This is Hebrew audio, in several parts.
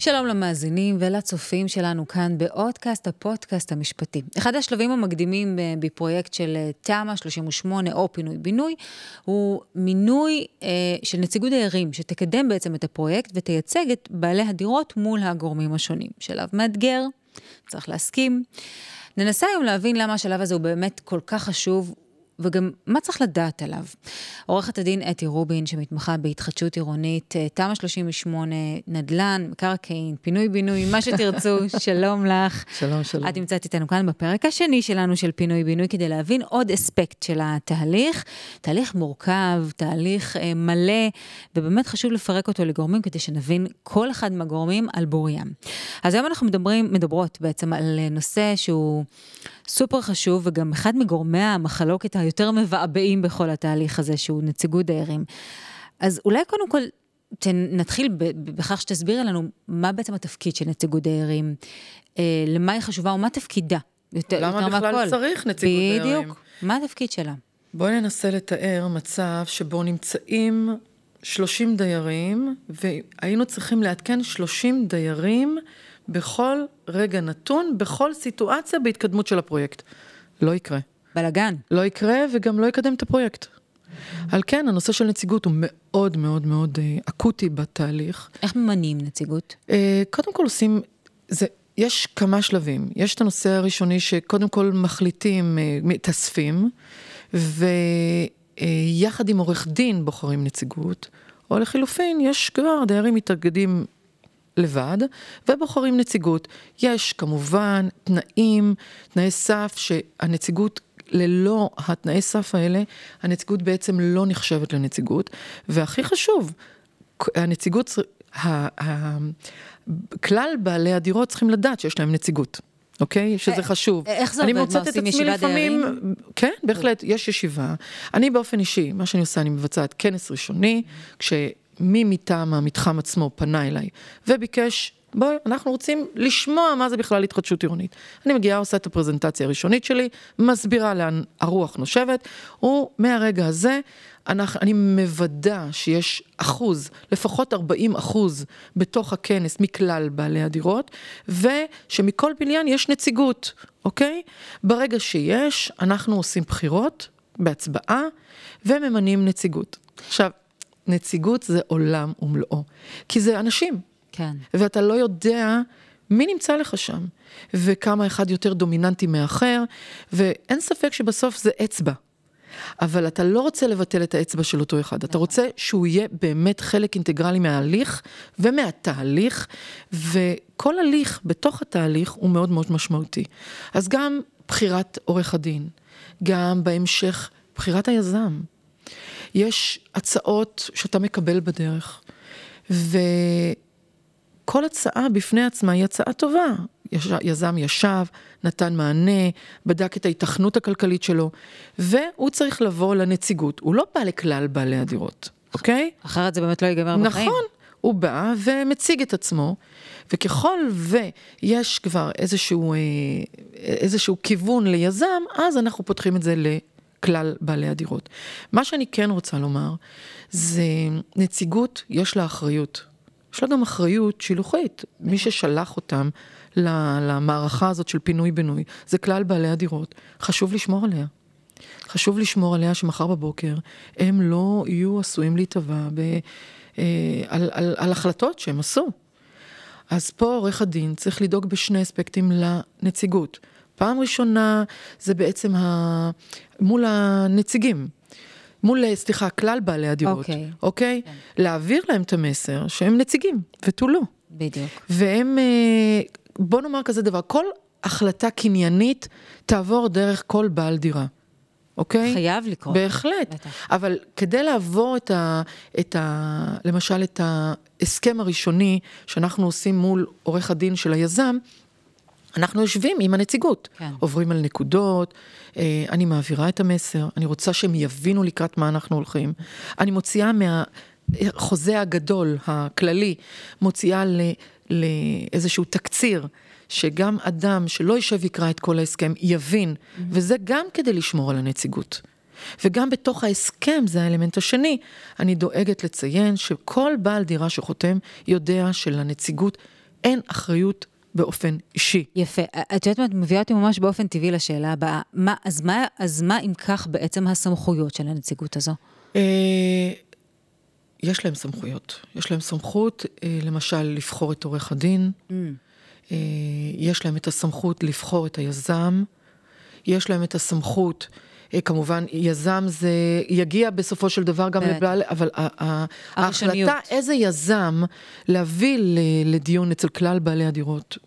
שלום למאזינים ולצופים שלנו כאן באודקאסט, הפודקאסט המשפטי. אחד השלבים המקדימים אה, בפרויקט של אה, תמ"א 38 או פינוי-בינוי הוא מינוי אה, של נציגות דיירים, שתקדם בעצם את הפרויקט ותייצג את בעלי הדירות מול הגורמים השונים. שלב מאתגר, צריך להסכים. ננסה היום להבין למה השלב הזה הוא באמת כל כך חשוב וגם מה צריך לדעת עליו. עורכת הדין אתי רובין, שמתמחה בהתחדשות עירונית, אה, תמ"א 38, נדל"ן, מקרקעין, פינוי-בינוי, מה שתרצו, שלום לך. שלום, שלום. את נמצאת איתנו כאן בפרק השני שלנו של פינוי-בינוי, כדי להבין עוד אספקט של התהליך. תהליך מורכב, תהליך אה, מלא, ובאמת חשוב לפרק אותו לגורמים, כדי שנבין כל אחד מהגורמים על בוריים. אז היום אנחנו מדברים, מדברות בעצם על נושא שהוא... סופר חשוב, וגם אחד מגורמי המחלוקת היותר מבעבעים בכל התהליך הזה, שהוא נציגות דיירים. אז אולי קודם כל, נתחיל בכך שתסבירי לנו מה בעצם התפקיד של נציגות דיירים, אה, למה היא חשובה ומה תפקידה. יותר, למה יותר בכלל מהכל. צריך נציגות בדיוק. דיירים? בדיוק, מה התפקיד שלה? בואי ננסה לתאר מצב שבו נמצאים 30 דיירים, והיינו צריכים לעדכן 30 דיירים בכל רגע נתון, בכל סיטואציה בהתקדמות של הפרויקט. לא יקרה. בלאגן. לא יקרה וגם לא יקדם את הפרויקט. על כן, הנושא של נציגות הוא מאוד מאוד מאוד אה, אקוטי בתהליך. איך ממנים נציגות? אה, קודם כל עושים, זה, יש כמה שלבים. יש את הנושא הראשוני שקודם כל מחליטים, אה, מתאספים, ויחד עם עורך דין בוחרים נציגות, או לחילופין, יש כבר דיירים מתאגדים לבד, ובוחרים נציגות. יש כמובן תנאים, תנאי סף שהנציגות ללא התנאי סף האלה, הנציגות בעצם לא נחשבת לנציגות, והכי חשוב, הנציגות, כלל בעלי הדירות צריכים לדעת שיש להם נציגות. אוקיי? שזה אה, חשוב. איך זה עובד? מה עושים ישיבת דיירים? כן, בהחלט, יש ישיבה. אני באופן אישי, מה שאני עושה, אני מבצעת כנס ראשוני, כש... מי מטעם המתחם עצמו פנה אליי וביקש, בואי, אנחנו רוצים לשמוע מה זה בכלל התחדשות עירונית. אני מגיעה, עושה את הפרזנטציה הראשונית שלי, מסבירה לאן הרוח נושבת, ומהרגע הזה אנחנו, אני מוודא שיש אחוז, לפחות 40 אחוז בתוך הכנס מכלל בעלי הדירות, ושמכל בניין יש נציגות, אוקיי? ברגע שיש, אנחנו עושים בחירות בהצבעה וממנים נציגות. עכשיו, נציגות זה עולם ומלואו. כי זה אנשים. כן. ואתה לא יודע מי נמצא לך שם, וכמה אחד יותר דומיננטי מאחר, ואין ספק שבסוף זה אצבע. אבל אתה לא רוצה לבטל את האצבע של אותו אחד, אתה רוצה שהוא יהיה באמת חלק אינטגרלי מההליך ומהתהליך, וכל הליך בתוך התהליך הוא מאוד מאוד משמעותי. אז גם בחירת עורך הדין, גם בהמשך בחירת היזם. יש הצעות שאתה מקבל בדרך, וכל הצעה בפני עצמה היא הצעה טובה. יזם ישב, נתן מענה, בדק את ההיתכנות הכלכלית שלו, והוא צריך לבוא לנציגות. הוא לא בא לכלל בעלי הדירות, אוקיי? אחרת זה באמת לא ייגמר בחיים. נכון. הוא בא ומציג את עצמו, וככל ויש כבר איזשהו, אה, איזשהו כיוון ליזם, אז אנחנו פותחים את זה כלל בעלי הדירות. מה שאני כן רוצה לומר, זה נציגות, יש לה אחריות. יש לה גם אחריות שילוחית. מי ששלח אותם למערכה הזאת של פינוי-בינוי, זה כלל בעלי הדירות. חשוב לשמור עליה. חשוב לשמור עליה שמחר בבוקר הם לא יהיו עשויים להיטבע ב, אה, על, על, על החלטות שהם עשו. אז פה עורך הדין צריך לדאוג בשני אספקטים לנציגות. פעם ראשונה זה בעצם ה... מול הנציגים. מול, סליחה, כלל בעלי הדירות, אוקיי? Okay. Okay? כן. להעביר להם את המסר שהם נציגים, ותו לא. בדיוק. והם, אה, בוא נאמר כזה דבר, כל החלטה קניינית תעבור דרך כל בעל דירה. אוקיי? חייב לקרות. בהחלט. בטח. אבל כדי לעבור את ה, את ה... למשל, את ההסכם הראשוני שאנחנו עושים מול עורך הדין של היזם, אנחנו יושבים עם הנציגות, כן. עוברים על נקודות, אה, אני מעבירה את המסר, אני רוצה שהם יבינו לקראת מה אנחנו הולכים. אני מוציאה מהחוזה הגדול, הכללי, מוציאה ל, לאיזשהו תקציר, שגם אדם שלא יישב ויקרא את כל ההסכם יבין, mm-hmm. וזה גם כדי לשמור על הנציגות. וגם בתוך ההסכם, זה האלמנט השני, אני דואגת לציין שכל בעל דירה שחותם יודע שלנציגות אין אחריות באופן אישי. יפה. את יודעת מה, את מביאה אותי ממש באופן טבעי לשאלה הבאה. מה, אז, מה, אז מה אם כך בעצם הסמכויות של הנציגות הזו? אה, יש להם סמכויות. יש להם סמכות, אה, למשל, לבחור את עורך הדין. Mm. אה, יש להם את הסמכות לבחור את היזם. יש להם את הסמכות, אה, כמובן, יזם זה יגיע בסופו של דבר גם לבעל, אבל ההחלטה איזה יזם להביא לדיון אצל כלל בעלי הדירות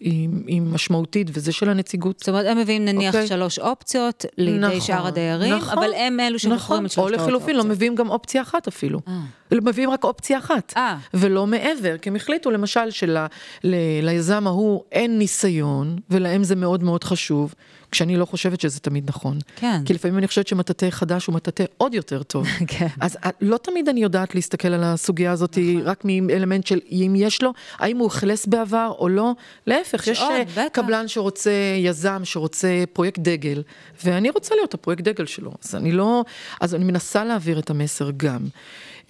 היא, היא משמעותית, וזה של הנציגות. זאת אומרת, הם מביאים נניח okay. אוקיי. שלוש אופציות לידי נכון, שאר הדיירים, נכון, אבל הם אלו שבוחרים נכון, את שלושת האופציות. או לחילופין, לא מביאים גם אופציה אחת אפילו. אה. מביאים רק אופציה אחת, אה. ולא מעבר, כי הם החליטו למשל שליזם ההוא אין ניסיון, ולהם זה מאוד מאוד חשוב. כשאני לא חושבת שזה תמיד נכון. כן. כי לפעמים אני חושבת שמטאטא חדש הוא מטאטא עוד יותר טוב. כן. אז אה, לא תמיד אני יודעת להסתכל על הסוגיה הזאת נכון. רק מאלמנט של אם יש לו, האם הוא אכלס בעבר או לא. להפך, יש עוד, אה, קבלן שרוצה, יזם שרוצה פרויקט דגל, ואני רוצה להיות הפרויקט דגל שלו. אז אני לא, אז אני מנסה להעביר את המסר גם.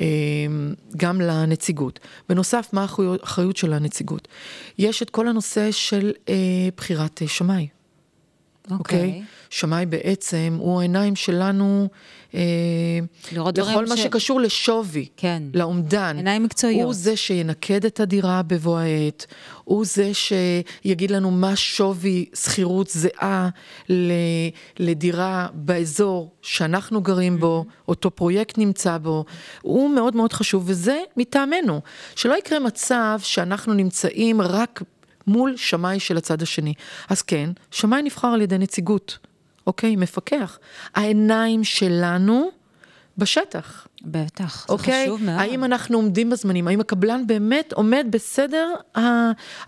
אה, גם לנציגות. בנוסף, מה האחריות של הנציגות? יש את כל הנושא של אה, בחירת שמאי. אוקיי. Okay. Okay? שמאי בעצם הוא העיניים שלנו אה, לכל מה ש... שקשור לשווי, כן. לאומדן. עיניים מקצועיות. הוא זה שינקד את הדירה בבוא העת, הוא זה שיגיד לנו מה שווי שכירות זהה לדירה באזור שאנחנו גרים בו, mm-hmm. אותו פרויקט נמצא בו, הוא מאוד מאוד חשוב, וזה מטעמנו. שלא יקרה מצב שאנחנו נמצאים רק מול שמאי של הצד השני. אז כן, שמאי נבחר על ידי נציגות, אוקיי? מפקח. העיניים שלנו בשטח. בטח, אוקיי? זה חשוב מאוד. האם אנחנו עומדים בזמנים? האם הקבלן באמת עומד בסדר?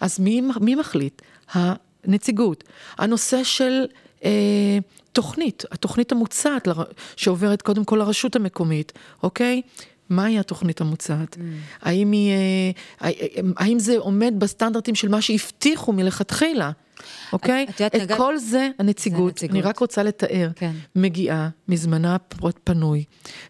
אז מי, מי מחליט? הנציגות. הנושא של... אה, תוכנית, התוכנית המוצעת שעוברת קודם כל לרשות המקומית, אוקיי? מהי התוכנית המוצעת? Mm. האם, היא, אה, האם זה עומד בסטנדרטים של מה שהבטיחו מלכתחילה? אוקיי? את, את, את נגד... כל זה הנציגות, זה הנציגות, אני רק רוצה לתאר, כן. מגיעה מזמנה פנוי,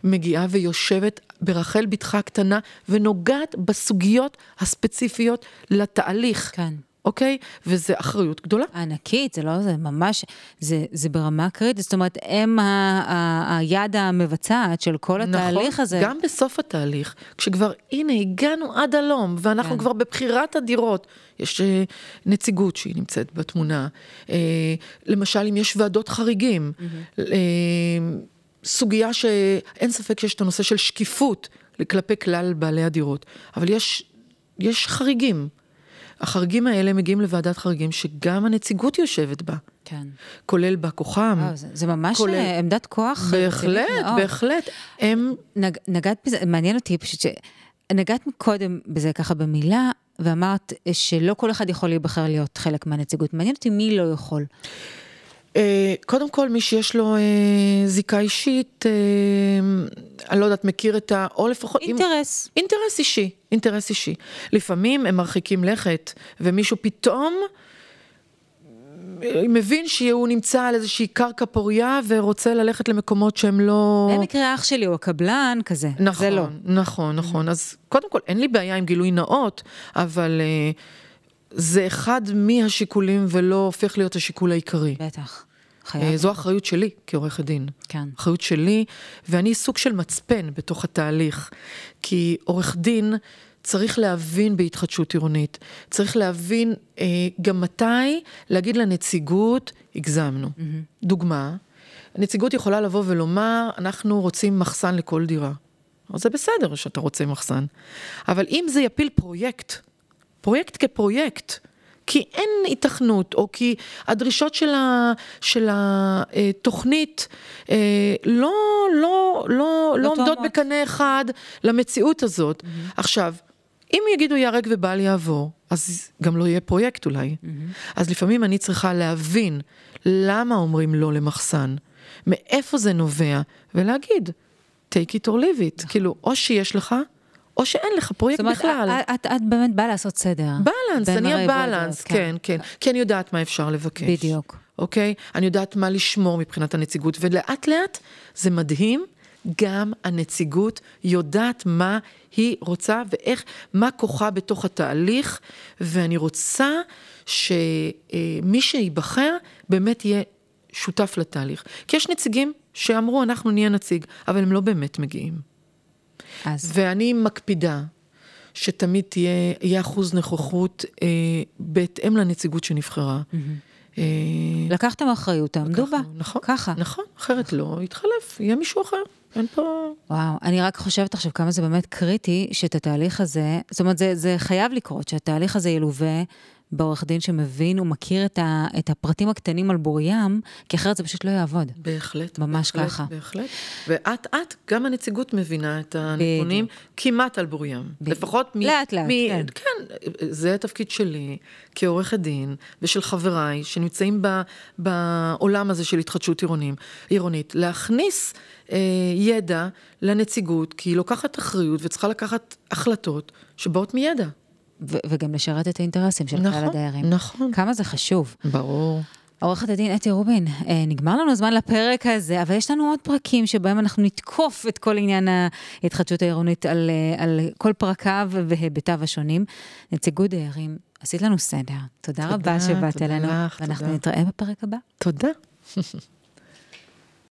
מגיעה ויושבת ברחל בתך הקטנה ונוגעת בסוגיות הספציפיות לתהליך. כן. אוקיי? וזו אחריות גדולה. ענקית, זה לא, זה ממש, זה, זה ברמה קריטית, זאת אומרת, הם ה, ה, היד המבצעת של כל נכון, התהליך נכון, הזה. גם בסוף התהליך, כשכבר, הנה, הגענו עד הלום, ואנחנו כן. כבר בבחירת הדירות. יש אה, נציגות שהיא נמצאת בתמונה. אה, למשל, אם יש ועדות חריגים, mm-hmm. סוגיה שאין ספק שיש את הנושא של שקיפות כלפי כלל בעלי הדירות, אבל יש, יש חריגים. החריגים האלה מגיעים לוועדת חריגים שגם הנציגות יושבת בה. כן. כולל בא כוחם. זה, זה ממש כולל... אה, עמדת כוח. בהחלט, בהחלט. הם... נג, נגעת בזה, מעניין אותי פשוט ש... נגעת קודם בזה ככה במילה, ואמרת שלא כל אחד יכול להיבחר להיות חלק מהנציגות. מעניין אותי מי לא יכול. אה, קודם כל, מי שיש לו אה, זיקה אישית, אה, אני לא יודעת, מכיר את ה... או לפחות... אינטרס. אם, אינטרס אישי, אינטרס אישי. לפעמים הם מרחיקים לכת, ומישהו פתאום מבין שהוא נמצא על איזושהי קרקע פוריה ורוצה ללכת למקומות שהם לא... במקרה אח שלי הוא הקבלן, כזה. נכון, זה לא. נכון, נכון. אז קודם כל, אין לי בעיה עם גילוי נאות, אבל... זה אחד מהשיקולים ולא הופך להיות השיקול העיקרי. בטח. חייב. זו אחריות שלי כעורכת דין. כן. אחריות שלי, ואני סוג של מצפן בתוך התהליך. כי עורך דין צריך להבין בהתחדשות עירונית, צריך להבין אה, גם מתי להגיד לנציגות, הגזמנו. Mm-hmm. דוגמה, הנציגות יכולה לבוא ולומר, אנחנו רוצים מחסן לכל דירה. אז זה בסדר שאתה רוצה מחסן. אבל אם זה יפיל פרויקט, פרויקט כפרויקט, כי אין היתכנות, או כי הדרישות של, ה, של התוכנית אה, לא, לא, לא, לא עומדות בקנה אחד למציאות הזאת. Mm-hmm. עכשיו, אם יגידו ייהרג ובל יעבור, אז גם לא יהיה פרויקט אולי. Mm-hmm. אז לפעמים אני צריכה להבין למה אומרים לא למחסן, מאיפה זה נובע, ולהגיד, take it or leave it. נכון. כאילו, או שיש לך, או שאין לך פרויקט בכלל. זאת אומרת, את, את, את באמת באה לעשות סדר. בלנס, אני הבלנס, כן, כן, כן. כי אני יודעת מה אפשר לבקש. בדיוק. אוקיי? אני יודעת מה לשמור מבחינת הנציגות, ולאט לאט זה מדהים. גם הנציגות יודעת מה היא רוצה ואיך, מה כוחה בתוך התהליך, ואני רוצה שמי שייבחר באמת יהיה שותף לתהליך. כי יש נציגים שאמרו, אנחנו נהיה נציג, אבל הם לא באמת מגיעים. אז... ואני מקפידה שתמיד תהיה, יהיה אחוז נוכחות אה, בהתאם לנציגות שנבחרה. Mm-hmm. אה, לקחתם אחריות, תעמדו בה. נכון, ככה. נכון, אחרת לא, יתחלף, יהיה מישהו אחר. אין פה... וואו, אני רק חושבת עכשיו כמה זה באמת קריטי שאת התהליך הזה, זאת אומרת, זה, זה חייב לקרות, שהתהליך הזה ילווה בעורך דין שמבין ומכיר את, ה, את הפרטים הקטנים על בוריים, כי אחרת זה פשוט לא יעבוד. בהחלט. ממש בהחלט, ככה. בהחלט. ואט אט גם הנציגות מבינה את הנתונים כמעט על בוריים. בדיוק. לפחות מ... לאט לאט, מ, כן. כן, זה התפקיד שלי כעורכת דין ושל חבריי שנמצאים ב, בעולם הזה של התחדשות עירונים, עירונית, להכניס אה, ידע לנציגות, כי היא לוקחת אחריות וצריכה לקחת החלטות שבאות מידע. ו- וגם לשרת את האינטרסים של נכון, כלל הדיירים. נכון. כמה זה חשוב. ברור. עורכת הדין אתי רובין, אה, נגמר לנו הזמן לפרק הזה, אבל יש לנו עוד פרקים שבהם אנחנו נתקוף את כל עניין ההתחדשות העירונית על, אה, על כל פרקיו והיבטיו השונים. נציגות דיירים, עשית לנו סדר. תודה, תודה רבה שבאת אלינו. לך, ואנחנו תודה. נתראה בפרק הבא. תודה.